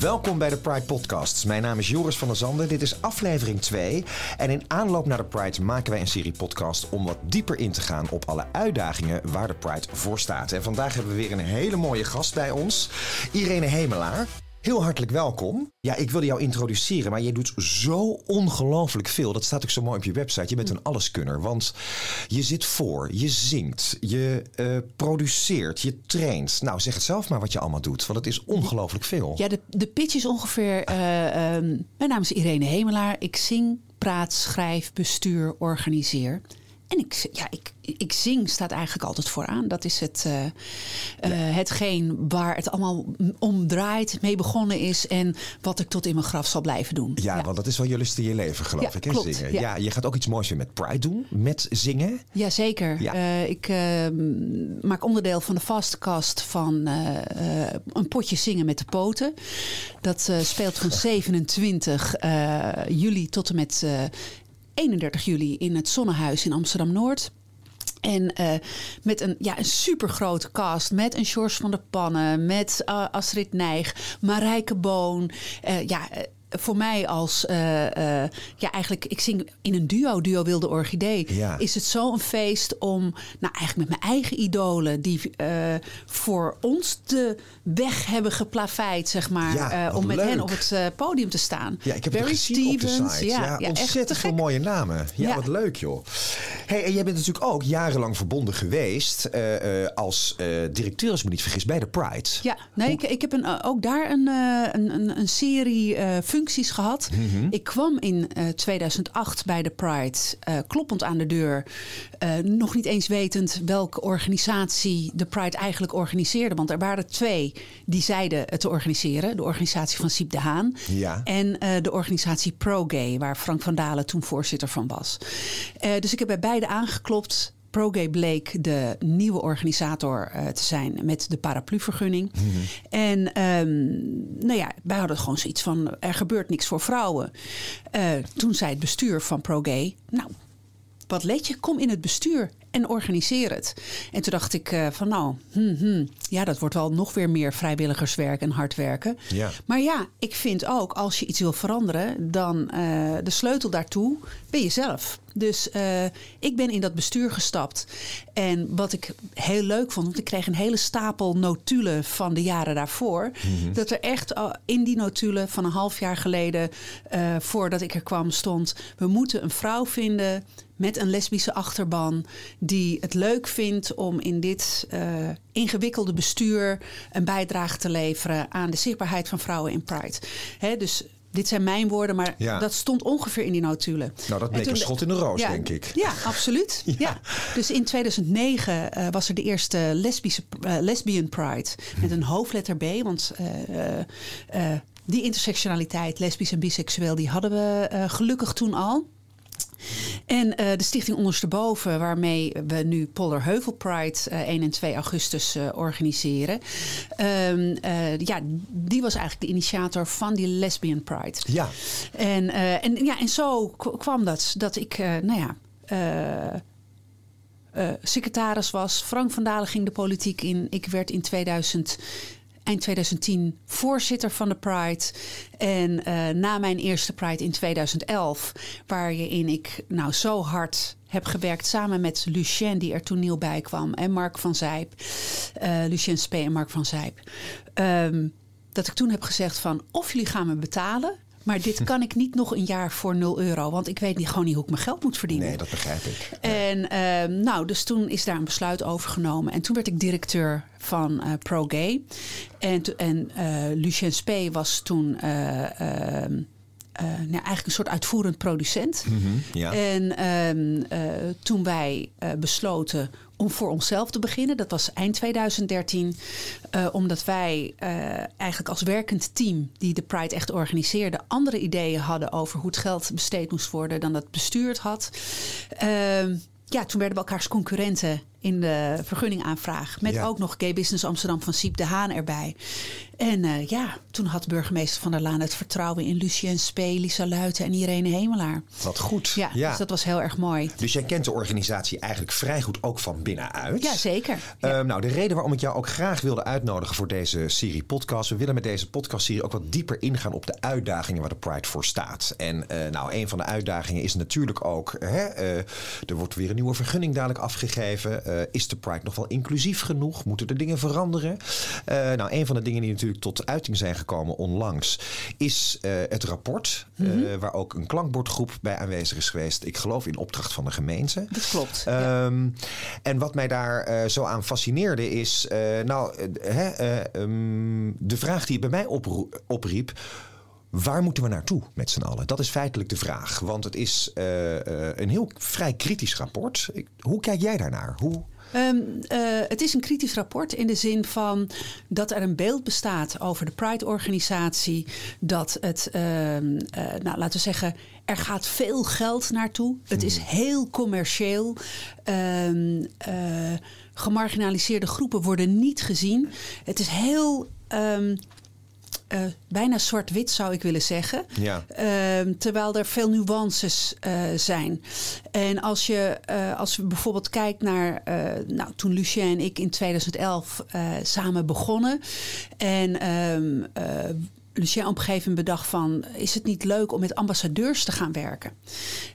Welkom bij de Pride Podcasts. Mijn naam is Joris van der Zanden. Dit is aflevering 2. En in aanloop naar de Pride maken wij een serie podcast om wat dieper in te gaan op alle uitdagingen waar de Pride voor staat. En vandaag hebben we weer een hele mooie gast bij ons, Irene Hemelaar. Heel hartelijk welkom. Ja, ik wilde jou introduceren, maar je doet zo ongelooflijk veel. Dat staat ook zo mooi op je website. Je bent een alleskunner, want je zit voor, je zingt, je uh, produceert, je traint. Nou, zeg het zelf maar wat je allemaal doet, want het is ongelooflijk veel. Ja, de, de pitch is ongeveer... Uh, uh, mijn naam is Irene Hemelaar. Ik zing, praat, schrijf, bestuur, organiseer. En ik, ja, ik, ik zing staat eigenlijk altijd vooraan. Dat is het, uh, uh, hetgeen waar het allemaal om draait, mee begonnen is. En wat ik tot in mijn graf zal blijven doen. Ja, ja. want dat is wel je lust in je leven, geloof ja, ik. Hè? Klopt, zingen. Ja. ja. je gaat ook iets moois weer met Pride doen. Met zingen. Jazeker. Ja. Uh, ik maak onderdeel van de fastcast van een potje zingen met de poten. Dat speelt van 27 juli tot en met 31 juli in het Zonnehuis in Amsterdam-Noord. En uh, met een, ja, een supergrote cast. Met een George van der Pannen. Met uh, Astrid Nijg. Marijke Boon. Uh, ja, voor mij als, uh, uh, ja eigenlijk, ik zing in een duo, duo Wilde Orchidee. Ja. Is het zo'n feest om, nou eigenlijk met mijn eigen idolen, die uh, voor ons de weg hebben geplaveid, zeg maar. Ja, om met leuk. hen op het podium te staan. Ja, ik heb Barry Stevens, op de site. Ja, ja ontzettend veel mooie namen. Ja, wat leuk joh. Hey, en jij bent natuurlijk ook jarenlang verbonden geweest als directeur, als ik me niet vergis, bij de Pride. Ja, nee, ik, ik heb een, ook daar een, een, een, een serie functies gehad. Mhm. Ik kwam in uh, 2008 bij de Pride, uh, kloppend aan de deur. Uh, nog niet eens wetend welke organisatie de Pride eigenlijk organiseerde. Want er waren twee die zeiden het te organiseren. De organisatie van Siep de Haan. Ja. En de organisatie ProGay, waar Frank van Dalen toen voorzitter van was. dus ik heb bij beide aangeklopt. ProGay bleek de nieuwe organisator uh, te zijn met de parapluvergunning. Mhm. En um, nou ja, wij hadden gewoon zoiets van: er gebeurt niks voor vrouwen. Uh, toen zei het bestuur van ProGay: Nou, wat let je? Kom in het bestuur en organiseer het. En toen dacht ik uh, van nou, hmm, hmm, ja, dat wordt wel nog weer meer vrijwilligerswerk en hard werken. Ja. Maar ja, ik vind ook als je iets wil veranderen, dan uh, de sleutel daartoe ben je zelf. Dus uh, ik ben in dat bestuur gestapt. En wat ik heel leuk vond, want ik kreeg een hele stapel notulen van de jaren daarvoor. Mhm. Dat er echt in die notulen van een half jaar geleden, uh, voordat ik er kwam, stond: we moeten een vrouw vinden met een lesbische achterban die het leuk vindt om in dit uh, ingewikkelde bestuur een bijdrage te leveren aan de zichtbaarheid van vrouwen in Pride. He, dus dit zijn mijn woorden, maar ja. dat stond ongeveer in die notulen. Nou, dat bleek een schot in de roos, ja, denk ik. Ja, absoluut. ja. ja. Dus in 2009 uh, was er de eerste lesbische, uh, lesbian pride met een hoofdletter B, want uh, die intersectionaliteit, lesbisch en biseksueel, die hadden we gelukkig toen al. En uh, de stichting Ondersteboven, waarmee we nu Polderheuvel Pride uh, 1 en 2 augustus uh, organiseren. Um, ja, die was eigenlijk de initiator van die Lesbian Pride. Ja. En, en, ja, en zo kwam dat, dat ik, nou ja. secretaris was. Frank van Dalen ging de politiek in. Ik werd in 2000 eind 2010 voorzitter van de Pride. En uh, na mijn eerste Pride in 2011, waarin ik nou zo hard heb gewerkt samen met Lucien, die er toen nieuw bij kwam, en Mark van Zijp, Lucien Spee en Mark van Zijp. Dat ik toen heb gezegd van of jullie gaan me betalen. Maar dit kan ik niet nog een jaar voor 0 euro. Want ik weet niet, gewoon niet hoe ik mijn geld moet verdienen. Nee, dat begrijp ik. En uh, nou, dus toen is daar een besluit over genomen. En toen werd ik directeur van uh, ProGay. En, en uh, Lucien Spee was toen... Uh, nou, eigenlijk een soort uitvoerend producent. Mm-hmm, ja. En um, uh, toen wij uh, besloten om voor onszelf te beginnen, dat was eind 2013, uh, omdat wij eigenlijk als werkend team die de Pride echt organiseerde, andere ideeën hadden over hoe het geld besteed moest worden dan dat bestuur het had. ja, toen werden we elkaars concurrenten in de vergunningaanvraag. Met Ja. ook nog Gay Business Amsterdam van Siep de Haan erbij. En eh, ja, toen had burgemeester Van der Laan het vertrouwen in Lucien Spee, Lisa Luiten en Irene Hemelaar. Wat goed. Ja, dus dat was heel erg mooi. Dus jij kent de organisatie eigenlijk vrij goed ook van binnenuit. Ja, zeker. Ja. Ehm, nou, de reden waarom ik jou ook graag wilde uitnodigen voor deze serie podcast. We willen met deze podcastserie ook wat dieper ingaan op de uitdagingen waar de Pride voor staat. En eh, nou, een van de uitdagingen is natuurlijk ook. Hè, eh, er wordt weer een nieuwe vergunning dadelijk afgegeven. Eh, is de Pride nog wel inclusief genoeg? Moeten er dingen veranderen? Eh, nou, een van de dingen die natuurlijk tot uiting zijn gekomen onlangs is eh, het rapport. eh, waar ook een klankbordgroep bij aanwezig is geweest. Ik geloof in opdracht van de gemeente. Dat klopt. ja. Ehm, En wat mij daar zo aan fascineerde is, nou, eh, eh, ehm, de vraag die het bij mij opriep. Waar moeten we naartoe met z'n allen? Dat is feitelijk de vraag. Want het is eh, eh, een heel vrij kritisch rapport. Ik- hoe kijk jij daarnaar? Hoe... Ehm, eh, het is een kritisch rapport in de zin van dat er een beeld bestaat over de Pride-organisatie. Dat het, ehm, eh, nou, laten we zeggen, er gaat veel geld naartoe. Het is heel commercieel. Ehm, eh, gemarginaliseerde groepen worden niet gezien. Het is heel. Eh, bijna zwart-wit zou ik willen zeggen. Ja. Ehm, terwijl er veel nuances eh, zijn. En als je eh, als we bijvoorbeeld kijkt naar nou, toen Lucien en ik in 2011 eh, samen begonnen. En ehm, eh, Lucien op een gegeven moment bedacht van... is het niet leuk om met ambassadeurs te gaan werken?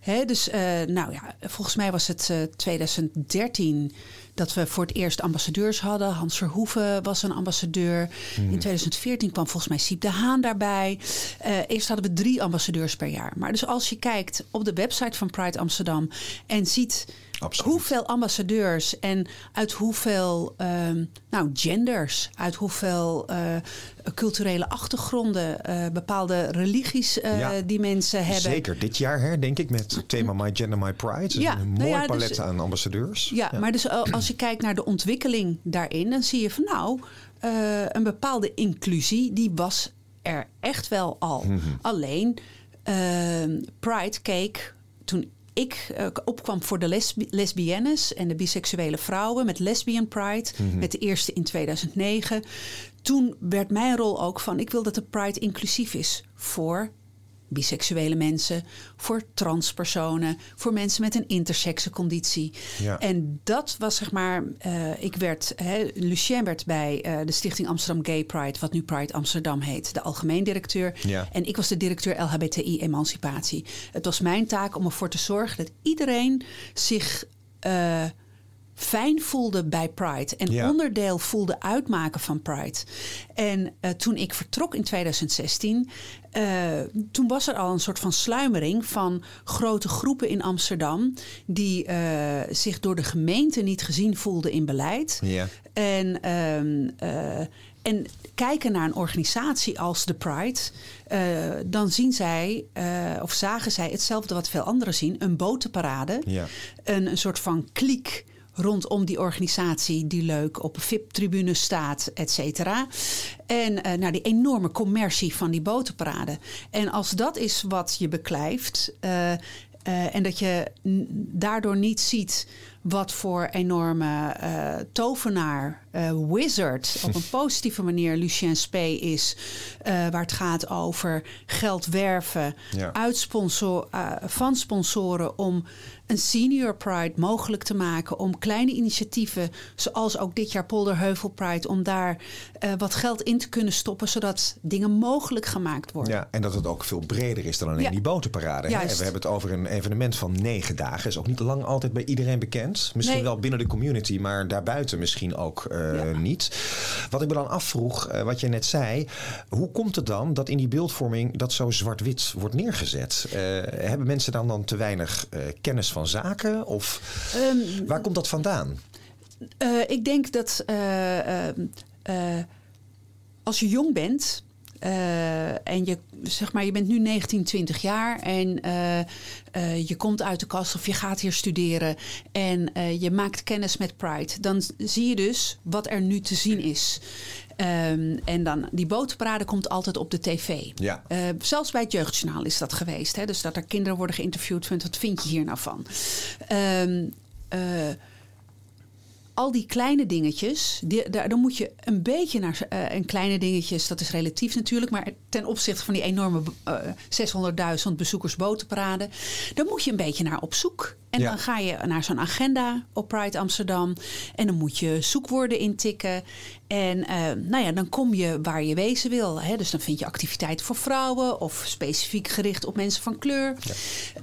Hè, dus nou ja, volgens mij was het eh, 2013 dat we voor het eerst ambassadeurs hadden. Hans Verhoeven was een ambassadeur. In 2014 kwam volgens mij Siep de Haan daarbij. Eh, eerst hadden we drie ambassadeurs per jaar. Maar dus als je kijkt op de website van Pride Amsterdam... en ziet Absoluut. hoeveel ambassadeurs en uit hoeveel ehm, nou, genders... uit hoeveel eh, culturele achtergronden... eh, bepaalde religies eh, Ja. die mensen hebben... Zeker dit jaar, hè, denk ik, met het thema My Gender, My Pride. Ja, een nou mooi dus- palet aan ambassadeurs. Ja, maar dus al- als je kijkt naar de ontwikkeling daarin, dan zie je van nou, een bepaalde inclusie, die was er echt wel al. Alleen, ehm, Pride keek toen ik eh, opkwam voor de lesbi- lesbiennes en de biseksuele vrouwen met Lesbian Pride, met de eerste in 2009. Toen werd mijn rol ook van, ik wil dat de Pride inclusief is voor biseksuele mensen, voor transpersonen, voor mensen met een intersexe conditie. Ja. En dat was zeg maar, eh, ik werd, hè, Lucien werd bij eh, de Stichting Amsterdam Gay Pride, wat nu Pride Amsterdam heet, de algemeen directeur. Ja. En ik was de directeur LHBTI Emancipatie. Het was mijn taak om ervoor te zorgen dat iedereen zich eh, fijn voelde bij Pride en Ja. onderdeel voelde uitmaken van Pride. En eh, toen ik vertrok in 2016, eh, toen was er al een soort van sluimering van grote groepen in Amsterdam die eh, zich door de gemeente niet gezien voelden in beleid. Ja. En, ehm, eh, en kijken naar een organisatie als de Pride, dan zien zij, of zagen zij hetzelfde wat veel anderen zien: een botenparade, Ja. een, een soort van kliek rondom die organisatie die leuk op een VIP-tribune staat, et cetera. En eh, nou, die enorme commercie van die botenparade. En als dat is wat je beklijft... eh, eh, en dat je daardoor niet ziet wat voor enorme eh, tovenaar, eh, wizard, op een positieve manier Lucien Spee is. eh, waar het gaat over geld werven Ja. uit sponsor, van sponsoren om een senior pride mogelijk te maken. Om kleine initiatieven, zoals ook dit jaar Polderheuvel Pride, om daar wat geld in te kunnen stoppen, zodat dingen mogelijk gemaakt worden. Ja, en dat het ook veel breder is dan alleen Ja. die botenparade. Hè? We hebben het over een evenement van negen dagen. Is ook niet lang altijd bij iedereen bekend. Misschien Nee. wel binnen de community, maar daarbuiten misschien ook eh, Ja. niet. Wat ik me dan afvroeg, eh, wat je net zei. Hoe komt het dan dat in die beeldvorming dat zo zwart-wit wordt neergezet? Eh, hebben mensen dan, dan te weinig kennis van zaken? Of Ehm, waar komt dat vandaan? Ik denk dat eh, eh, eh, als je jong bent. Eh, en je, zeg maar, je bent nu 19, 20 jaar en eh, eh, je komt uit de kast of je gaat hier studeren en je maakt kennis met Pride, dan zie je dus wat er nu te zien is. Ehm, en dan die bootparade komt altijd op de tv. Ja. Zelfs bij het Jeugdjournaal is dat geweest. Hè? Dus dat er kinderen worden geïnterviewd. Wat vind je hier nou van? Ehm, eh, al die kleine dingetjes, die, daar, dan moet je een beetje naar. eh, en kleine dingetjes, dat is relatief natuurlijk. Maar ten opzichte van die enorme eh 600.000 bezoekers botenparade. Daar moet je een beetje naar op zoek. En Ja. dan ga je naar zo'n agenda op Pride Amsterdam. En dan moet je zoekwoorden intikken. En eh, nou ja, dan kom je waar je wezen wil. Hè? Dus dan vind je activiteiten voor vrouwen of specifiek gericht op mensen van kleur.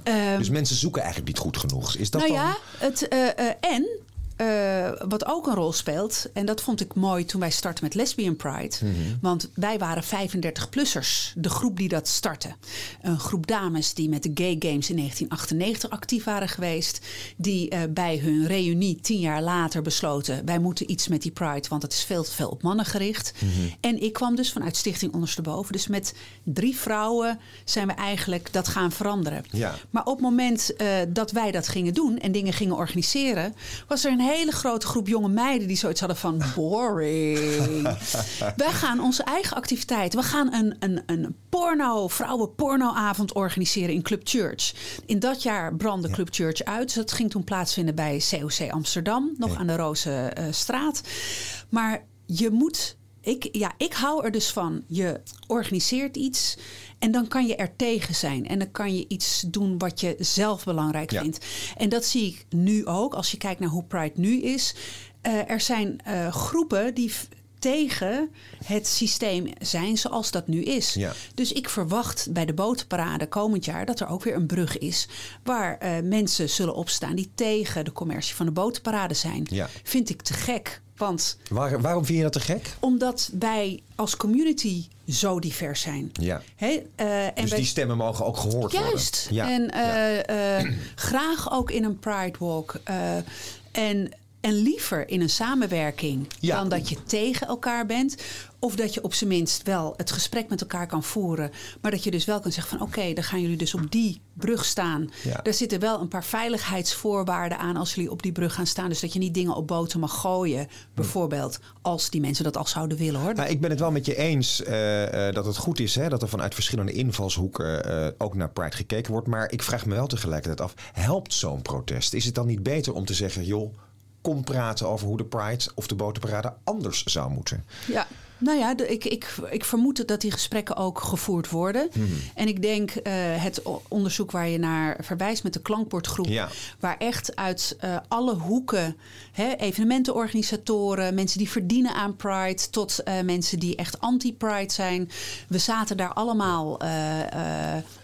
Ehm, Dus mensen zoeken eigenlijk niet goed genoeg. Is dat nou dan... ja, het, eh, eh, en eh, wat ook een rol speelt, en dat vond ik mooi toen wij startten met Lesbian Pride. Mhm. Want wij waren 35-plussers, de groep die dat startte. Een groep dames die met de Gay Games in 1998 actief waren geweest. Die eh, bij hun reunie tien jaar later besloten: wij moeten iets met die Pride, want het is veel te veel op mannen gericht. Mhm. En ik kwam dus vanuit Stichting Ondersteboven. Dus met drie vrouwen zijn we eigenlijk dat gaan veranderen. Ja. Maar op het moment eh, dat wij dat gingen doen en dingen gingen organiseren, was er een hele grote groep jonge meiden die zoiets hadden van boring. wij gaan onze eigen activiteiten. We gaan een, een, een porno, vrouwen-pornoavond organiseren in Club Church. In dat jaar brandde Club Church uit. Dus dat ging toen plaatsvinden bij COC Amsterdam, nog aan de Rozenstraat. maar je moet ik, ja, ik hou er dus van. Je organiseert iets en dan kan je er tegen zijn. En dan kan je iets doen wat je zelf belangrijk Ja. vindt. En dat zie ik nu ook. Als je kijkt naar hoe Pride nu is. Eh, er zijn eh, groepen die tegen het systeem zijn zoals dat nu is. Ja. Dus ik verwacht bij de botenparade komend jaar dat er ook weer een brug is waar eh, mensen zullen opstaan die tegen de commercie van de botenparade zijn. Ja. Vind ik te gek. Want Waar- waarom vind je dat te gek? omdat wij als community zo divers zijn. Ja. Hè? eh, en Dus wij- die stemmen mogen ook gehoord worden. Juist. Ja. En Ja. eh, eh, graag ook in een Pride Walk. en, en liever in een samenwerking Ja. dan dat je tegen elkaar bent. Of dat je op zijn minst wel het gesprek met elkaar kan voeren. Maar dat je dus wel kan zeggen van oké, dan gaan jullie dus op die brug staan. Ja. Er zitten wel een paar veiligheidsvoorwaarden aan als jullie op die brug gaan staan. Dus dat je niet dingen op boten mag gooien. Bijvoorbeeld als die mensen dat al zouden willen hoor. Nou, ik ben het wel met je eens eh, eh, dat het goed is hè, dat er vanuit verschillende invalshoeken eh, ook naar Pride gekeken wordt. Maar ik vraag me wel tegelijkertijd af: helpt zo'n protest? Is het dan niet beter om te zeggen, joh, kom praten over hoe de Pride of de botenparade anders zou moeten? Ja, nou ja, de- ik, ik, ik vermoed dat die gesprekken ook gevoerd worden. Mhm. En ik denk eh, het onderzoek waar je naar verwijst met de klankbordgroep, Ja. waar echt uit eh, alle hoeken, hè, evenementenorganisatoren, mensen die verdienen aan Pride, tot eh, mensen die echt anti-Pride zijn. We zaten daar allemaal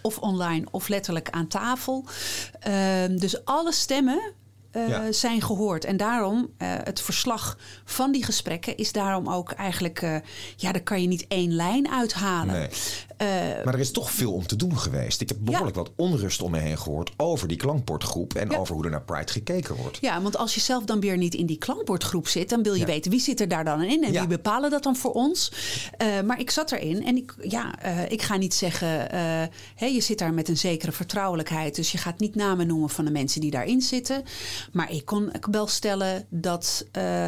of online of letterlijk aan tafel. Ehm, dus alle stemmen eh, Ja. zijn gehoord. En daarom, eh, het verslag van die gesprekken is daarom ook eigenlijk... eh, ja, daar kan je niet één lijn uithalen. Nee. Maar er is toch veel om te doen geweest. Ik heb behoorlijk wat onrust om me heen gehoord over die klankbordgroep en Ja. over hoe er naar Pride gekeken wordt. ja, want als je zelf dan weer niet in die klankbordgroep zit... dan wil je weten wie zit er daar dan in en wie bepalen dat dan voor ons. Maar ik zat erin en ik, ja, ik ga niet zeggen... hè, je zit daar met een zekere vertrouwelijkheid... dus je gaat niet namen noemen van de mensen die daarin zitten. Maar ik kon wel stellen dat... eh,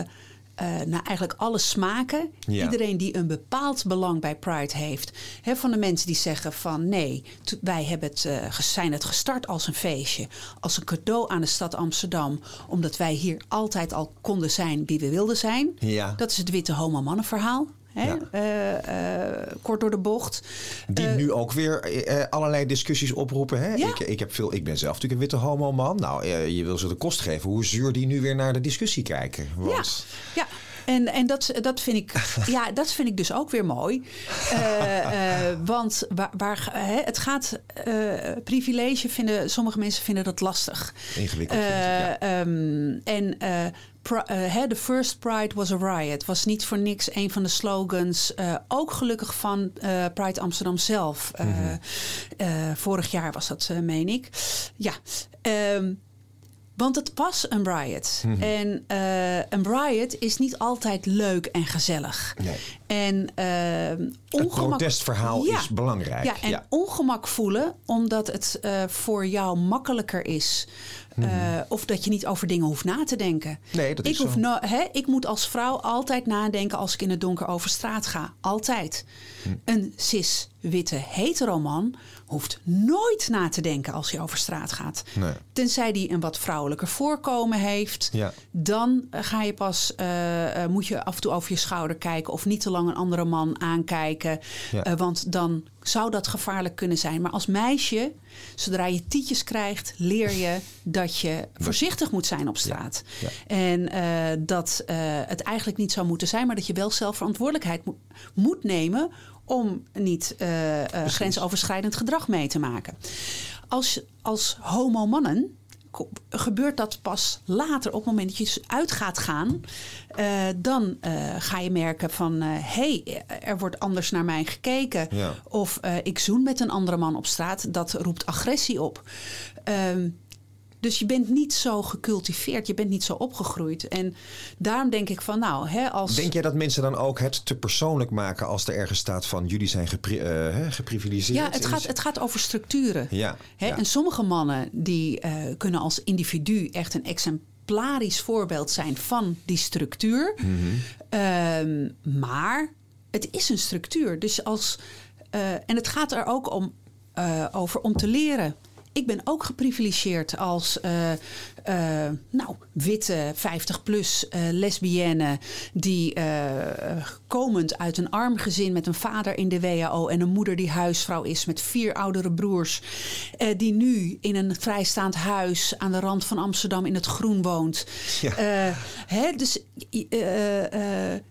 eh, naar eigenlijk alle smaken. Ja. Iedereen die een bepaald belang bij Pride heeft. Hè, van de mensen die zeggen van nee, wij hebben het, eh, zijn het gestart als een feestje. Als een cadeau aan de stad Amsterdam. Omdat wij hier altijd al konden zijn wie we wilden zijn. Ja. Dat is het witte homo-mannen verhaal. Hè? Ja. Eh, eh, kort door de bocht. Die Eh, nu ook weer allerlei discussies oproepen. Hè? Ja. Ik, ik, heb veel, ik ben zelf natuurlijk een witte homo-man. Nou, je wil ze de kost geven hoe zuur die nu weer naar de discussie kijken. Want, Ja, en, en dat, dat, vind ik, ja, dat vind ik dus ook weer mooi. Want waar, waar, hè, het gaat, privilege vinden, sommige mensen vinden dat lastig. Ingewikkeld vind ik, ja. ehm, en eh, hè, the first pride was a riot. Was niet voor niks een van de slogans. eh, ook gelukkig van eh, Pride Amsterdam zelf. Mhm. vorig jaar was dat, meen ik. Ja. ehm, want het was een riot. Mhm. En een riot is niet altijd leuk en gezellig. Nee. En uh, ongemak... Het protestverhaal is belangrijk. Ja, en ongemak voelen omdat het uh, voor jou makkelijker is. Uh, of dat je niet over dingen hoeft na te denken. Nee, dat is ik, hoef no hè, ik moet als vrouw altijd nadenken als ik in het donker over straat ga. Altijd. Hm. Een cis, witte, heteroman hoeft nooit na te denken als hij over straat gaat. Nee. Tenzij die een wat vrouwelijker voorkomen heeft. Ja. Dan ga je pas, uh, moet je af en toe over je schouder kijken of niet te lang een andere man aankijken. Ja. Uh, want dan zou dat gevaarlijk kunnen zijn. Maar als meisje, zodra je tietjes krijgt, leer je dat je voorzichtig moet zijn op straat. Ja. En dat het eigenlijk niet zou moeten zijn, maar dat je wel zelf verantwoordelijkheid mo moet nemen om niet uh, uh, grensoverschrijdend gedrag mee te maken. Als, als homo-mannen gebeurt dat pas later op het moment dat je uit gaat gaan. Uh, dan ga je merken van hé, hey, er wordt anders naar mij gekeken. Ja. Of ik zoen met een andere man op straat. Dat roept agressie op. Ehm, dus je bent niet zo gecultiveerd, je bent niet zo opgegroeid. En daarom denk ik van nou, hè, als. Denk jij dat mensen dan ook het te persoonlijk maken als er ergens staat van jullie zijn gepri uh, geprivilegeerd? Ja, het gaat, het gaat over structuren. Ja, hè? ja. En sommige mannen die uh, kunnen als individu echt een exemplarisch voorbeeld zijn van die structuur. Mm -hmm. uh, maar het is een structuur. Dus als. Uh, en het gaat er ook om, uh, over om te leren ik ben ook geprivilegeerd als uh, uh, nou, witte 50-plus uh, lesbienne... die komend uit een arm gezin met een vader in de WHO... en een moeder die huisvrouw is met vier oudere broers... die nu in een vrijstaand huis aan de rand van Amsterdam in het groen woont. Ja. Hè, dus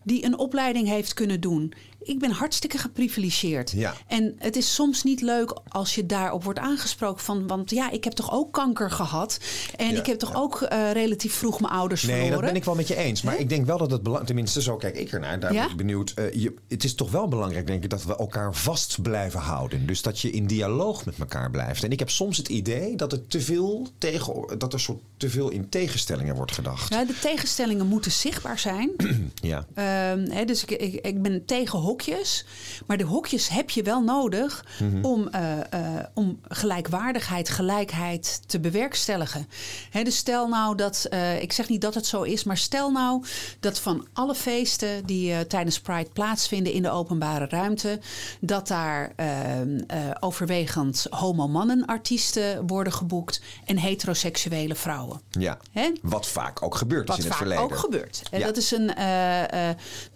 die een opleiding heeft kunnen doen ik ben hartstikke geprivilegeerd. Ja. En het is soms niet leuk als je daarop wordt aangesproken van... want ja, ik heb toch ook kanker gehad. En Ja, ik heb toch ja. ook uh, relatief vroeg mijn ouders Nee, verloren. dat ben ik wel met je eens. Maar ik denk wel dat het belangrijk... Tenminste, zo kijk ik ernaar. Daar ben ik benieuwd. Uh, je, het is toch wel belangrijk, denk ik, dat we elkaar vast blijven houden. Dus dat je in dialoog met elkaar blijft. En ik heb soms het idee dat het te veel tegen... dat er soort te veel in tegenstellingen wordt gedacht. Ja, de tegenstellingen moeten zichtbaar zijn. Ja. Um, hè, dus ik, ik, ik ben tegen hokjes. Maar de hokjes heb je wel nodig Mhm. om, uh, uh, om gelijkwaardigheid, gelijkheid te bewerkstelligen. Hè, dus stel nou dat, uh, ik zeg niet dat het zo is, maar stel nou dat van alle feesten die tijdens Pride plaatsvinden in de openbare ruimte, dat daar overwegend homo-mannen artiesten worden geboekt en heteroseksuele vrouwen. ja. Hè? Wat vaak ook gebeurd is Wat in het vaak verleden. ook gebeurt. En Ja. dat is een.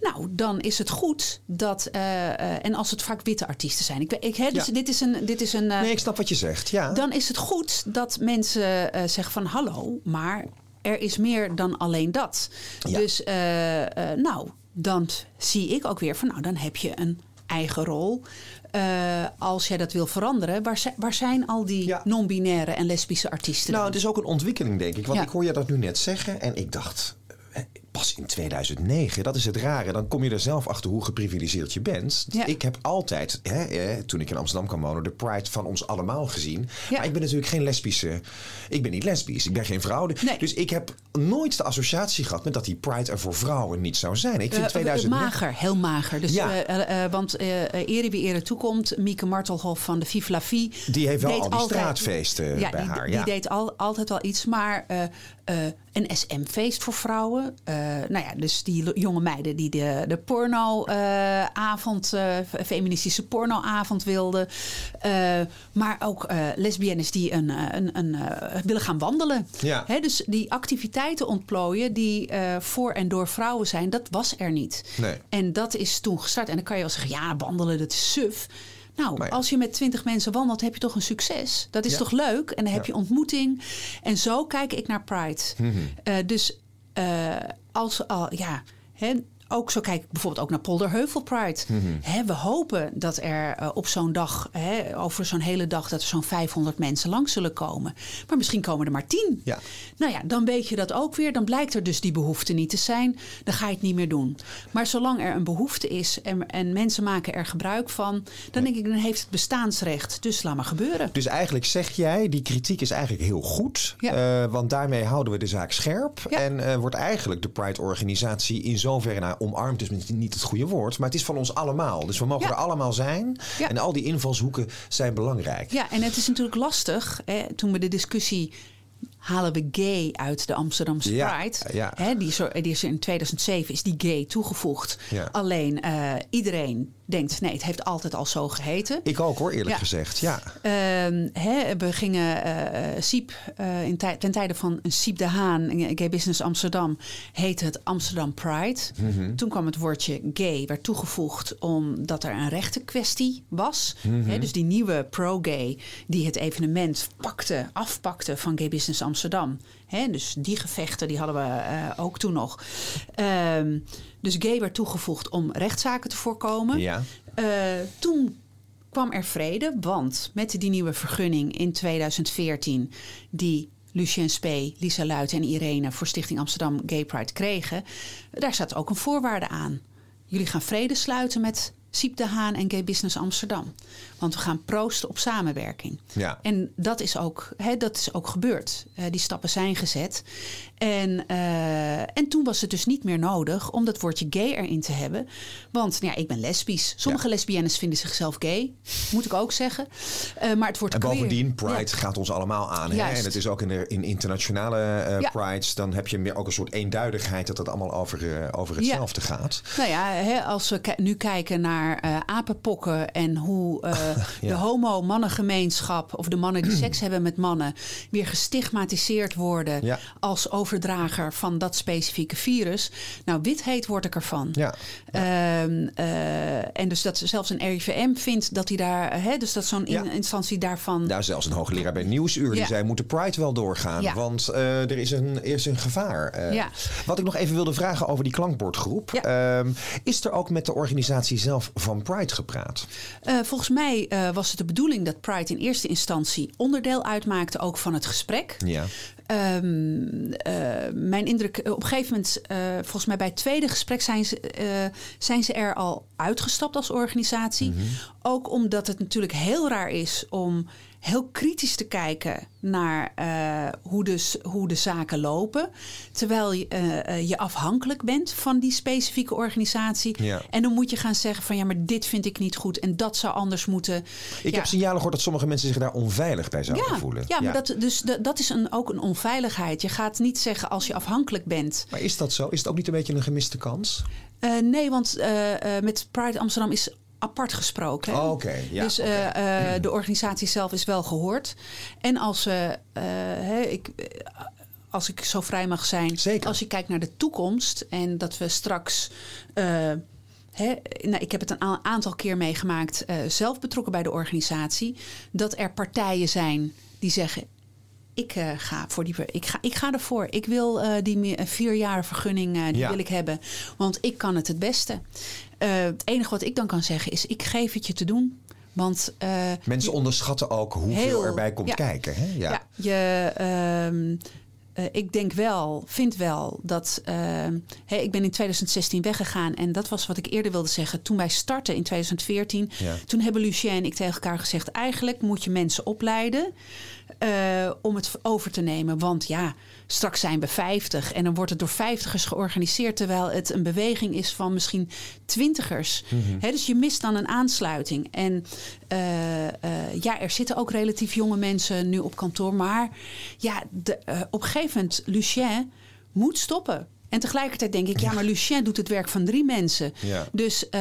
nou, dan is het goed dat. Uh, en als het vaak witte artiesten zijn. Ik, ik, hè, dus Ja. dit is een. Dit is een Nee, ik snap wat je zegt. Ja. dan is het goed dat mensen zeggen van hallo, maar er is meer dan alleen dat. Ja. Dus nou, dan zie ik ook weer van nou, dan heb je een eigen rol. Uh, als jij dat wil veranderen, waar, zijn, waar zijn al die Ja. non-binaire en lesbische artiesten? Nou, dan? het is ook een ontwikkeling, denk ik. Want Ja. ik hoor je dat nu net zeggen en ik dacht... eh, Pas in 2009, dat is het rare. Dan kom je er zelf achter hoe geprivilegeerd je bent. Ja. Ik heb altijd, hè, eh, toen ik in Amsterdam kwam wonen, de Pride van ons allemaal gezien. Ja. Maar ik ben natuurlijk geen lesbische. Ik ben niet lesbisch, ik ben geen vrouw. Nee. Dus ik heb nooit de associatie gehad met dat die Pride er voor vrouwen niet zou zijn. Ik vind Uh, 2009. Mager, heel mager. Dus, Ja. uh, uh, uh, want ere wie ere toekomt, Mieke Martelhof van de Vive la Vie... Die heeft wel al die altijd- straatfeesten bij die, haar. Die deed al, altijd wel iets, maar een SM-feest voor vrouwen. Uh, nou ja, dus die jonge meiden die de, de pornoavond, uh, feministische pornoavond wilden. Uh, maar ook lesbiennes die een, een, een, willen gaan wandelen. Ja. Hè, dus die activiteiten ontplooien die voor en door vrouwen zijn, dat was er niet. Nee. En dat is toen gestart. En dan kan je wel zeggen, ja, wandelen, dat is suf. Nou, ja. als je met twintig mensen wandelt, heb je toch een succes. Dat is Ja. toch leuk? En dan heb Ja. je ontmoeting. En zo kijk ik naar Pride. Mhm. Uh, dus uh, als al, ja, hè, ook zo kijk ik bijvoorbeeld ook naar Polderheuvel Pride. Mhm. We hopen dat er uh, op zo'n dag, over zo'n hele dag, dat er zo'n 500 mensen langs zullen komen. Maar misschien komen er maar 10. Ja. Nou ja, dan weet je dat ook weer. Dan blijkt er dus die behoefte niet te zijn. Dan ga je het niet meer doen. Maar zolang er een behoefte is en, en mensen maken er gebruik van, dan denk ik, dan heeft het bestaansrecht. Dus laat maar gebeuren. Dus eigenlijk zeg jij, die kritiek is eigenlijk heel goed. Ja. Uh, want daarmee houden we de zaak scherp. Ja. En uh, wordt eigenlijk de Pride-organisatie in zoverre... Nou, ja, omarmt is niet het goede woord, maar het is van ons allemaal. Dus we mogen Ja. er allemaal zijn. Ja. En al die invalshoeken zijn belangrijk. Ja, en het is natuurlijk lastig. Hè, toen we de discussie halen we gay uit de Amsterdamse Pride. ja. Hè, die, is er, die is in 2007 is die gay toegevoegd. Ja. Alleen eh, iedereen denkt, nee, het heeft altijd al zo geheten. Ik ook hoor, eerlijk gezegd. Ja. Ehm, hè, we gingen eh, Siep, eh, in tij- ten tijde van Siep de Haan, Gay Business Amsterdam, heette het Amsterdam Pride. Mhm. Toen kwam het woordje gay, werd toegevoegd omdat er een rechtenkwestie was. Mhm. Hè, dus die nieuwe pro-gay die het evenement pakte, afpakte van Gay Business Amsterdam. Hè, dus die gevechten die hadden we eh, ook toen nog. Ehm, dus gay werd toegevoegd om rechtszaken te voorkomen. ja. Eh, toen kwam er vrede, want met die nieuwe vergunning in 2014, die Lucien Spee, Lisa Luit en Irene voor Stichting Amsterdam Gay Pride kregen, daar staat ook een voorwaarde aan. Jullie gaan vrede sluiten met Siep de Haan en Gay Business Amsterdam. Want we gaan proosten op samenwerking. Ja. En dat is ook, hè, dat is ook gebeurd. Eh, die stappen zijn gezet. En, eh, en toen was het dus niet meer nodig om dat woordje gay erin te hebben. Want nou ja, ik ben lesbisch. Sommige lesbiennes vinden zichzelf gay. Moet ik ook zeggen. Eh, maar het woord En queer- bovendien, Pride Ja. gaat ons allemaal aan. Hè? En het is ook in, de, in internationale Ja. Prides, dan heb je meer ook een soort eenduidigheid dat het allemaal over, over hetzelfde gaat. Nou ja, hè, als we nu kijken naar eh, apenpokken en hoe eh, de homo-mannengemeenschap of de mannen die seks hebben met mannen weer gestigmatiseerd worden Ja. als overdrager van dat specifieke virus. Nou, wit heet word ik ervan. Ja. Ehm, eh, en dus dat zelfs een RIVM vindt dat hij daar, hè, dus dat zo'n in- instantie daarvan. Nou, zelfs een hoogleraar bij Nieuwsuur die zei... moet de Pride wel doorgaan, want er is een, is een gevaar. Wat ik nog even wilde vragen over die klankbordgroep. Ehm, is er ook met de organisatie zelf van Pride gepraat? Eh, volgens mij eh, was het de bedoeling dat Pride in eerste instantie onderdeel uitmaakte ook van het gesprek. Ja. Ehm, eh, mijn indruk, op een gegeven moment, volgens mij bij het tweede gesprek zijn ze, zijn ze er al uitgestapt als organisatie. Ook omdat het natuurlijk heel raar is om heel kritisch te kijken naar eh, hoe, de, hoe de zaken lopen. Terwijl je, eh, eh, je afhankelijk bent van die specifieke organisatie. Ja. En dan moet je gaan zeggen van ja, maar dit vind ik niet goed en dat zou anders moeten. Ik Ja. heb signalen gehoord dat sommige mensen zich daar onveilig bij zouden Ja, voelen. ja, maar Dat, dus, dat, dat is een, ook een onveiligheid. Je gaat niet zeggen als je afhankelijk bent. Maar is dat zo? Is het ook niet een beetje een gemiste kans? Nee, want met Pride Amsterdam is apart gesproken. Oh. Ja, dus eh, eh, de organisatie zelf is wel gehoord. En als eh, ik, als ik zo vrij mag zijn, Zeker. als je kijkt naar de toekomst en dat we straks. hè, nou, ik heb het een aantal keer meegemaakt, zelf betrokken bij de organisatie, dat er partijen zijn die zeggen. Ik, ga voor die, ik, ga, ik ga ervoor. Ik wil die vier jaar vergunning die Ja. wil ik hebben. Want ik kan het het beste. Eh, het enige wat ik dan kan zeggen is: ik geef het je te doen. Want eh, Mensen onderschatten ook hoeveel Heel- erbij komt ja. kijken. Hè? Ja. ja. je, ehm, eh, ik denk wel, vind wel dat. ehm, ik ben in 2016 weggegaan en dat was wat ik eerder wilde zeggen. Toen wij startten in 2014, Ja. toen hebben Lucien en ik tegen elkaar gezegd: eigenlijk moet je mensen opleiden. om het over te nemen. Want ja, straks zijn we 50 en dan wordt het door vijftigers georganiseerd. Terwijl het een beweging is van misschien twintigers. Hè, dus je mist dan een aansluiting. En eh, eh, ja, er zitten ook relatief jonge mensen nu op kantoor. Maar ja, de, eh, op een gegeven moment, Lucien moet stoppen. En tegelijkertijd denk ik, ja, maar Lucien doet het werk van drie mensen. Ja. Dus eh,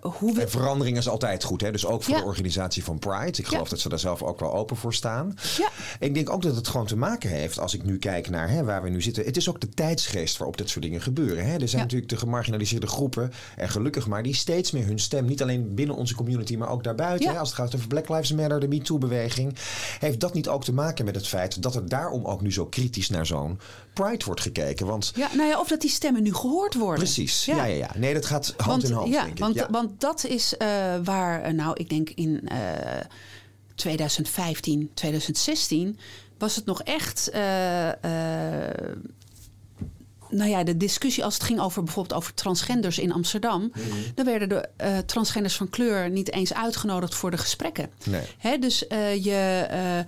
hoe we. En verandering is altijd goed, hè? dus ook voor Ja. de organisatie van Pride. Ik geloof Ja. dat ze daar zelf ook wel open voor staan. Ja. Ik denk ook dat het gewoon te maken heeft, als ik nu kijk naar hè, waar we nu zitten. Het is ook de tijdsgeest waarop dit soort dingen gebeuren. Hè? Er zijn natuurlijk de gemarginaliseerde groepen, en gelukkig maar, die steeds meer hun stem, niet alleen binnen onze community, maar ook daarbuiten. Hè? Als het gaat over Black Lives Matter, de MeToo-beweging. Heeft dat niet ook te maken met het feit dat er daarom ook nu zo kritisch naar zo'n Pride wordt gekeken? Want Ja, nou ja, of dat die stemmen nu gehoord worden. precies, ja. Ja, ja, Nee, dat gaat hand want, in hand, ja, denk ik. want, ja. want dat is eh, waar, eh, nou, ik denk in eh 2015, 2016 was het nog echt. eh, eh, nou ja, de discussie als het ging over bijvoorbeeld over transgenders in Amsterdam, Mhm. dan werden de eh, transgenders van kleur niet eens uitgenodigd voor de gesprekken. Nee. Hè, dus eh, je. eh, eh,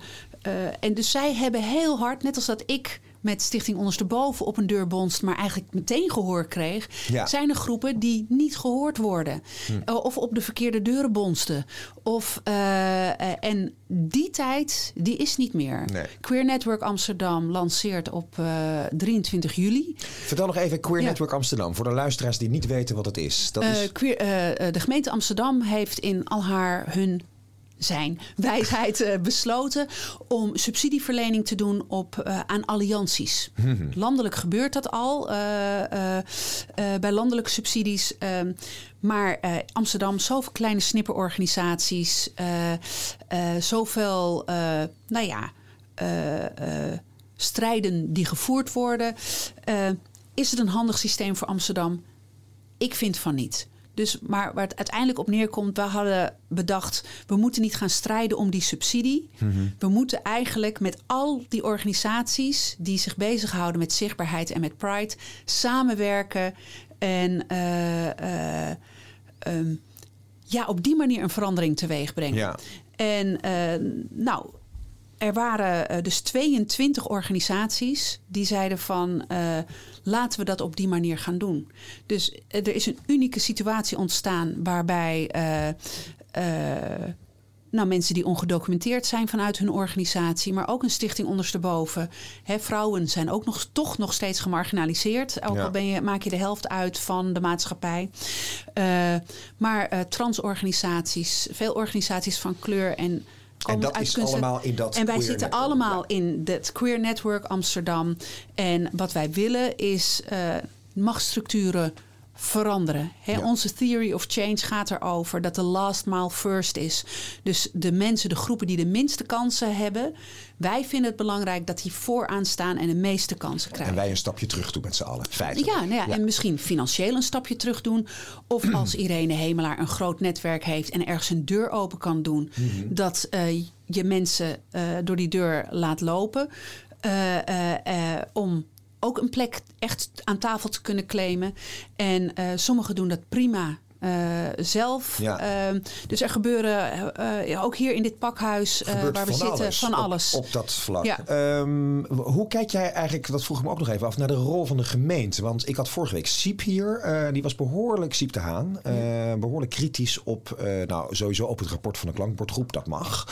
en dus zij hebben heel hard, net als dat ik met Stichting Ondersteboven op een deur bonst, maar eigenlijk meteen gehoor kreeg, zijn er groepen die niet gehoord worden. Hm. Of op de verkeerde deuren bonsten. Of, en die tijd, die is niet meer. Queer Network Amsterdam lanceert op 23 juli. Vertel nog even Queer Network Amsterdam, voor de luisteraars die niet weten wat het is. Dat is... Queer, de gemeente Amsterdam heeft in al haar hun zijn wijsheid uh, besloten om subsidieverlening te doen op, uh, aan allianties. Mhm. Landelijk gebeurt dat al uh, bij landelijke subsidies. Ehm, maar Amsterdam, zoveel kleine snipperorganisaties, zoveel, nou ja, strijden die gevoerd worden. is het een handig systeem voor Amsterdam? Ik vind van niet. Dus, maar waar het uiteindelijk op neerkomt, we hadden bedacht, we moeten niet gaan strijden om die subsidie. Mhm. We moeten eigenlijk met al die organisaties die zich bezighouden met zichtbaarheid en met Pride samenwerken en uh, um, ja, op die manier een verandering teweeg brengen. Ja. En uh, nou, er waren uh, dus 22 organisaties die zeiden van uh, laten we dat op die manier gaan doen. Dus uh, er is een unieke situatie ontstaan waarbij nou, mensen die ongedocumenteerd zijn vanuit hun organisatie, maar ook een stichting ondersteboven. Hè, vrouwen zijn ook nog, toch nog steeds gemarginaliseerd. Ook al ben je, maak je de helft uit van de maatschappij. maar transorganisaties, veel organisaties van kleur en en dat is allemaal in dat En wij zitten allemaal in het Queer Network Amsterdam. En wat wij willen is uh, machtsstructuren veranderen. Onze theory of change gaat erover dat de last mile first is. Dus de mensen, de groepen die de minste kansen hebben, wij vinden het belangrijk dat die vooraan staan en de meeste kansen krijgen. En wij een stapje terug doen met z'n allen, feitelijk. Ja, nou ja, en misschien financieel een stapje terug doen. Of als Irene Hemelaar een groot netwerk heeft en ergens een deur open kan doen, mhm. dat uh, je mensen uh, door die deur laat lopen. Uh, om ook een plek echt aan tafel te kunnen claimen. En uh, sommigen doen dat prima. Uh, zelf. Ja. Uh, dus er gebeuren uh, ook hier in dit pakhuis waar we zitten van alles. Op, op dat vlak. Ja. Um, hoe kijk jij eigenlijk, dat vroeg ik me ook nog even af, naar de rol van de gemeente? Want ik had vorige week Siep hier. die was behoorlijk, Siep te Haan, behoorlijk kritisch op, nou sowieso op het rapport van de klankbordgroep. Dat mag.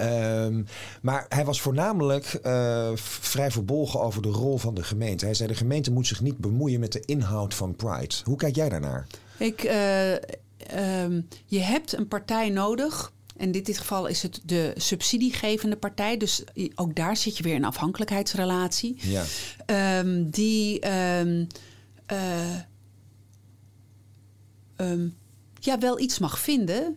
Um, maar hij was voornamelijk vrij verbolgen over de rol van de gemeente. Hij zei de gemeente moet zich niet bemoeien met de inhoud van Pride. Hoe kijk jij daarnaar? Ik, uh, um, je hebt een partij nodig. En in dit geval is het de subsidiegevende partij. Dus ook daar zit je weer in afhankelijkheidsrelatie. Ja. Um, die um, uh, ja, wel iets mag vinden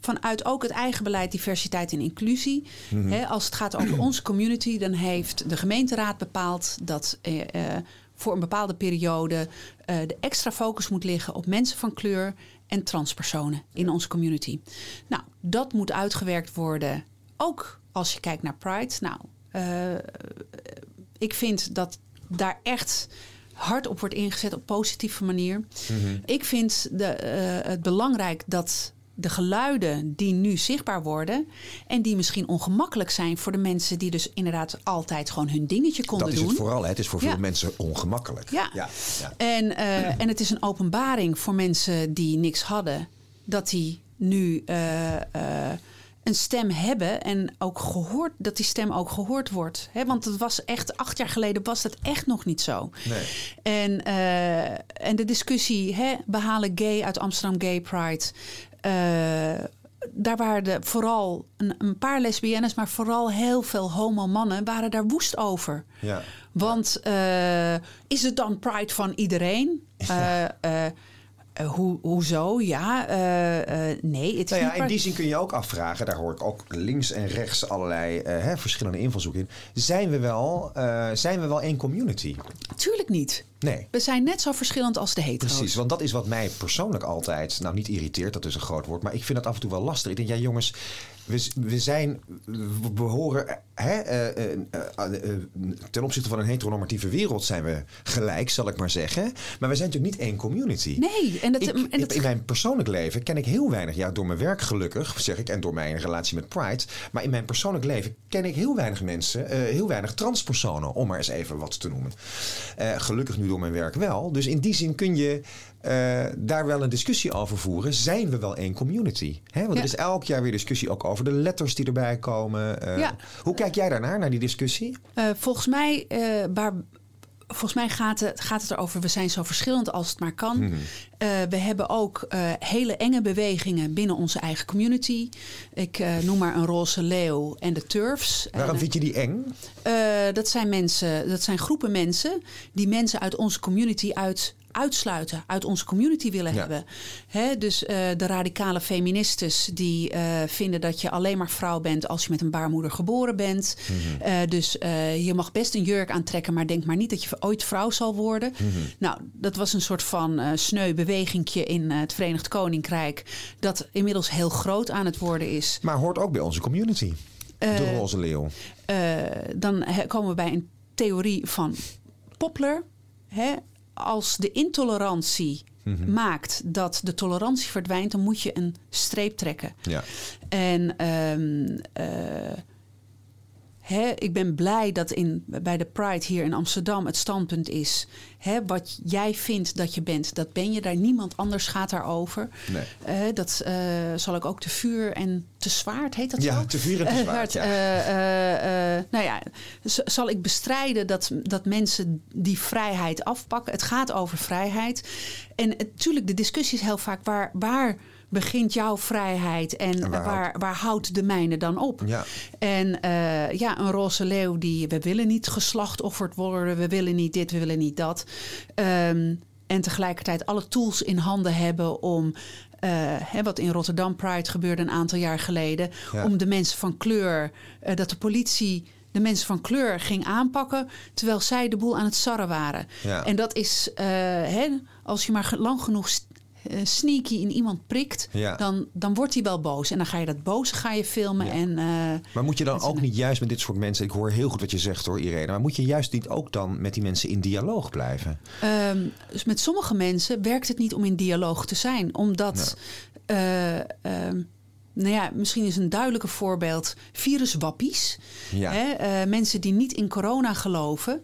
vanuit ook het eigen beleid diversiteit en inclusie. Mm als het gaat over onze community, dan heeft de gemeenteraad bepaald dat uh, voor een bepaalde periode uh, de extra focus moet liggen op mensen van kleur en transpersonen in onze community. Nou, dat moet uitgewerkt worden, ook als je kijkt naar Pride. Nou, uh, ik vind dat daar echt hard op wordt ingezet op positieve manier. Mm -hmm. Ik vind de, uh, het belangrijk dat de geluiden die nu zichtbaar worden en die misschien ongemakkelijk zijn voor de mensen die dus inderdaad altijd gewoon hun dingetje konden doen. Dat is het vooral. Hè? Het is voor veel mensen ongemakkelijk. Ja. ja. En, uh, en het is een openbaring voor mensen die niks hadden, dat die nu uh, uh, een stem hebben en ook gehoord, dat die stem ook gehoord wordt. He, want het was echt, acht jaar geleden was dat echt nog niet zo. Nee. En, uh, en de discussie, behalen gay uit Amsterdam Gay Pride. Uh, daar waren de, vooral een, een, paar lesbiennes, maar vooral heel veel homo-mannen waren daar woest over. Ja. Want uh, is het dan pride van iedereen? Ja. Uh, uh, hoe, hoezo? Ja, nee. Het nou ja, in die zin kun je ook afvragen, daar hoor ik ook links en rechts allerlei hè, verschillende invalshoeken in. Zijn we, wel, zijn we wel één community? Tuurlijk niet. Nee. We zijn net zo verschillend als de hetero's. Precies, want dat is wat mij persoonlijk altijd, nou niet irriteert, dat is een groot woord, maar ik vind het af en toe wel lastig. Ik denk, ja jongens, we, we zijn, we behoren, hè, eh, eh, eh, ten opzichte van een heteronormatieve wereld zijn we gelijk, zal ik maar zeggen. Maar we zijn natuurlijk niet één community. Nee, en dat, Ik, en dat in mijn persoonlijk leven ken ik heel weinig, ja, door mijn werk gelukkig, zeg ik, en door mijn relatie met Pride. Maar in mijn persoonlijk leven ken ik heel weinig mensen, heel weinig transpersonen, om maar eens even wat te noemen. Eh, gelukkig nu door mijn werk wel. Dus in die zin kun je eh, daar wel een discussie over voeren. Zijn we wel één community? Hè? Want Ja. er is elk jaar weer discussie ook over de letters die erbij komen. Eh, Ja. Hoe kijk jij daarnaar, naar die discussie? Volgens mij, waar, volgens mij gaat, het, gaat het erover, we zijn zo verschillend als het maar kan. Mhm. Eh, we hebben ook eh, hele enge bewegingen binnen onze eigen community. Ik eh, noem maar een roze leeuw en de turfs. Waarom En, vind je die eng? dat zijn mensen, dat zijn groepen mensen die mensen uit onze community uit uitsluiten, uit onze community willen Ja. hebben. Hè, dus eh, de radicale feministes die eh, vinden dat je alleen maar vrouw bent als je met een baarmoeder geboren bent. Mhm. Eh, dus je mag best een jurk aantrekken, maar denk maar niet dat je ooit vrouw zal worden. Mhm. Nou, dat was een soort van sneu bewegingje in het Verenigd Koninkrijk, dat inmiddels heel groot aan het worden is. Maar hoort ook bij onze community. de roze leeuw. Dan komen we bij een theorie van Poplar. Hè? Als de intolerantie Mhm. maakt dat de tolerantie verdwijnt, dan moet je een streep trekken. Ja. En ehm, eh, hè, ik ben blij dat in, bij de Pride hier in Amsterdam het standpunt is: hè, wat jij vindt dat je bent, dat ben je daar. Niemand anders gaat daarover. Nee. Eh, dat eh, zal ik ook te vuur en te zwaard, heet dat Ja, zo? te vuur en te Eh, zwaard, ja. eh, nou ja, zal ik bestrijden dat, dat mensen die vrijheid afpakken? Het gaat over vrijheid. En natuurlijk, de discussie is heel vaak waar, waar begint jouw vrijheid en, En waar waar, waar, houdt de mijne dan op? Ja. En eh, ja, een roze leeuw die we willen niet geslachtofferd worden, we willen niet dit, we willen niet dat. Ehm, en tegelijkertijd alle tools in handen hebben om, eh, hè, wat in Rotterdam Pride gebeurde een aantal jaar geleden, Ja. om de mensen van kleur, eh, dat de politie de mensen van kleur ging aanpakken, terwijl zij de boel aan het sarren waren. Ja. En dat is, eh, hè, als je maar lang genoeg eh, sneaky in iemand prikt, Ja. dan, dan wordt hij wel boos. En dan ga je dat boze ga je filmen. Ja. En, eh, Maar moet je dan ook niet juist met dit soort mensen... ik hoor heel goed wat je zegt hoor Irene... maar moet je juist niet ook dan met die mensen in dialoog blijven? Ehm, dus met sommige mensen werkt het niet om in dialoog te zijn, omdat. ehm, nou ja, misschien is een duidelijke voorbeeld viruswappies. Ja. Hè, mensen die niet in corona geloven.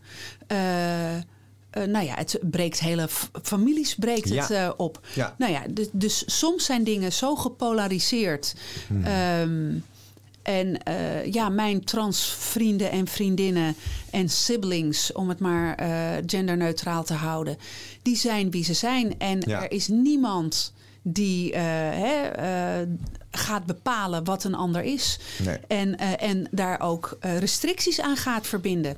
Eh, nou ja, het breekt hele families breekt Ja. het eh, op. Ja. Nou ja, dus, dus soms zijn dingen zo gepolariseerd. Hmm. Ehm, en eh, ja, mijn transvrienden en vriendinnen en siblings, om het maar genderneutraal te houden, die zijn wie ze zijn. En Ja. er is niemand die hè, gaat bepalen wat een ander is. Nee. En, en daar ook restricties aan gaat verbinden.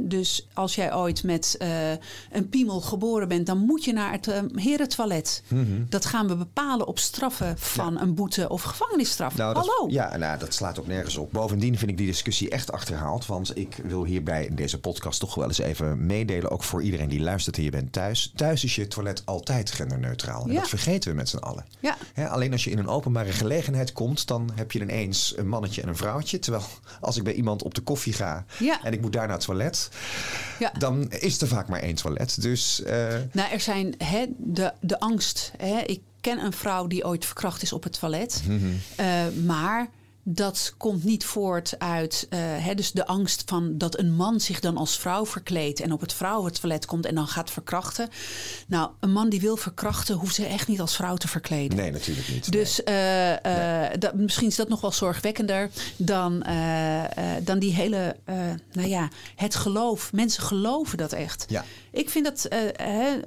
Dus als jij ooit met eh, een piemel geboren bent, dan moet je naar het uh, herentoilet. Mhm. Dat gaan we bepalen op straffen van een boete of gevangenisstraf. Nou, dat, Hallo. Ja, nou, dat slaat ook nergens op. Bovendien vind ik die discussie echt achterhaald. Want ik wil hierbij in deze podcast toch wel eens even meedelen. Ook voor iedereen die luistert en je bent thuis. Thuis is je toilet altijd genderneutraal. En Ja. dat vergeten we met z'n allen. Ja. Alleen als je in een openbare gelegenheid komt, dan heb je ineens een mannetje en een vrouwtje. Terwijl als ik bij iemand op de koffie ga en ik moet daar naar het toilet, Ja. dan is er vaak maar één toilet. Dus eh, Nou, er zijn hè, de, de angst. Hè. Ik ken een vrouw die ooit verkracht is op het toilet. Mhm. Eh, maar dat komt niet voort uit eh, hè, dus de angst van dat een man zich dan als vrouw verkleedt en op het vrouwentoilet komt en dan gaat verkrachten. Nou, een man die wil verkrachten, hoeft zich echt niet als vrouw te verkleden. nee, natuurlijk niet. Dus eh, eh, dat, misschien is dat nog wel zorgwekkender dan, dan die hele, nou ja, het geloof. Mensen geloven dat echt. Ja. Ik vind dat, hè,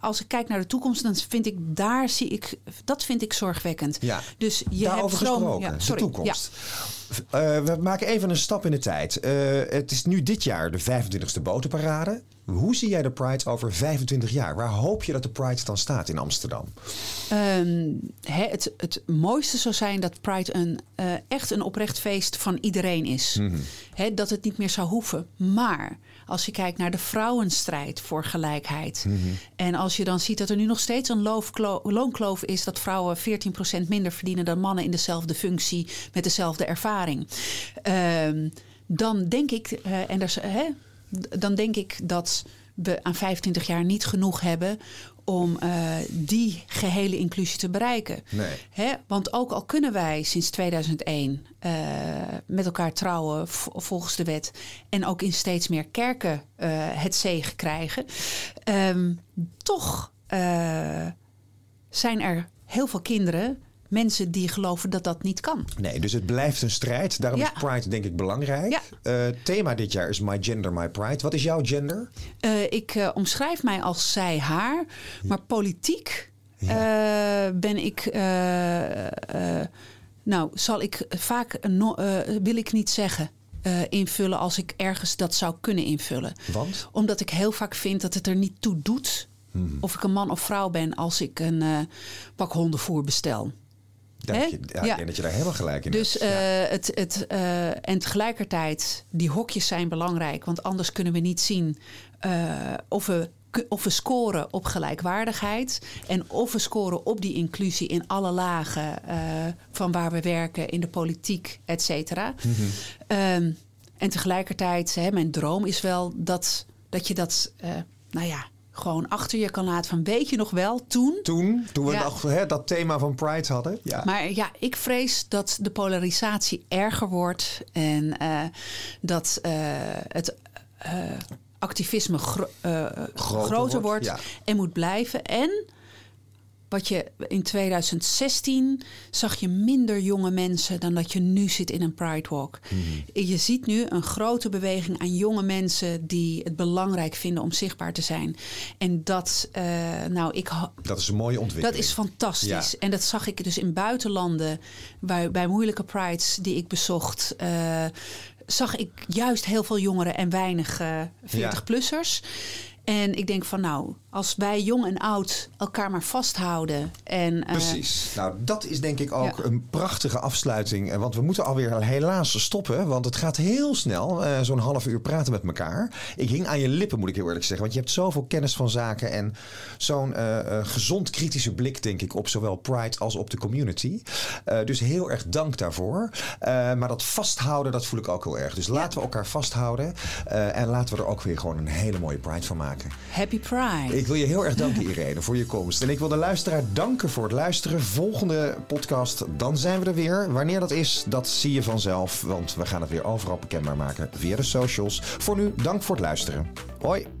als ik kijk naar de toekomst, dan vind ik daar zie ik, dat vind ik zorgwekkend. Ja. Dus je Daarover hebt gesproken, ja, de toekomst. Uh, we maken even een stap in de tijd. Uh, het is nu dit jaar de 25e botenparade. Hoe zie jij de Pride over 25 jaar? Waar hoop je dat de Pride dan staat in Amsterdam? Um, het, het mooiste zou zijn dat Pride een, uh, echt een oprecht feest van iedereen is. Mm -hmm. dat het niet meer zou hoeven. Maar als je kijkt naar de vrouwenstrijd voor gelijkheid. Mm -hmm. En als je dan ziet dat er nu nog steeds een loonkloof is dat vrouwen 14% minder verdienen dan mannen in dezelfde functie met dezelfde ervaring. Um, dan denk ik, uh, en hè, dan denk ik dat we aan 25 jaar niet genoeg hebben om uh, die gehele inclusie te bereiken. Nee. Hè? Want ook al kunnen wij sinds 2001 uh, met elkaar trouwen volgens de wet en ook in steeds meer kerken uh, het zegen krijgen, um, toch zijn er heel veel kinderen mensen die geloven dat dat niet kan. Nee, dus het blijft een strijd. Daarom ja. is Pride denk ik belangrijk. Ja. Uh, thema dit jaar is My Gender, My Pride. Wat is jouw gender? Uh, ik uh, omschrijf mij als zij, haar. Maar politiek ben ik... nou, zal ik vaak... Wil ik niet zeggen... Uh, invullen als ik ergens dat zou kunnen invullen. Want? Omdat ik heel vaak vind dat het er niet toe doet hmm. of ik een man of vrouw ben als ik een uh, pak hondenvoer bestel. Ja, ja. Ik denk dat je daar helemaal gelijk in dus, hebt. Uh, ja. het, het, uh, en tegelijkertijd, die hokjes zijn belangrijk. Want anders kunnen we niet zien uh, of, we, of we scoren op gelijkwaardigheid. En of we scoren op die inclusie in alle lagen van waar we werken, in de politiek, et cetera. Mm -hmm. um, en tegelijkertijd, hè, mijn droom is wel dat, dat je dat, nou ja gewoon achter je kan laten van weet je nog wel toen? Toen, toen we ja. nog hè, dat thema van Pride hadden. Ja. Maar ja, ik vrees dat de polarisatie erger wordt en uh, dat uh, het uh, activisme gro groter, groter, wordt, ja. en moet blijven. En wat je in 2016 zag je minder jonge mensen dan dat je nu zit in een Pride Walk. Mm -hmm. Je ziet nu een grote beweging aan jonge mensen die het belangrijk vinden om zichtbaar te zijn. En dat, uh, nou, ik. Dat is een mooie ontwikkeling. Dat is fantastisch. Ja. En dat zag ik dus in buitenlanden bij, bij moeilijke Prides die ik bezocht. Uh, zag ik juist heel veel jongeren en weinig uh, 40-plussers. Ja. En ik denk van nou, als wij jong en oud elkaar maar vasthouden. En, uh, Precies. Nou, dat is denk ik ook ja. een prachtige afsluiting. Want we moeten alweer helaas stoppen. Want het gaat heel snel. Uh, Zo'n half uur praten met elkaar. Ik hing aan je lippen, moet ik heel eerlijk zeggen. Want je hebt zoveel kennis van zaken. En zo'n uh, gezond kritische blik, denk ik, op zowel Pride als op de community. dus heel erg dank daarvoor. maar dat vasthouden, dat voel ik ook heel erg. Dus laten ja. we elkaar vasthouden. en laten we er ook weer gewoon een hele mooie Pride van maken. Happy Pride. Ik wil je heel erg danken, Irene, voor je komst. En ik wil de luisteraar danken voor het luisteren. Volgende podcast, dan zijn we er weer. Wanneer dat is, dat zie je vanzelf. Want we gaan het weer overal bekendbaar maken via de socials. Voor nu, dank voor het luisteren. Hoi.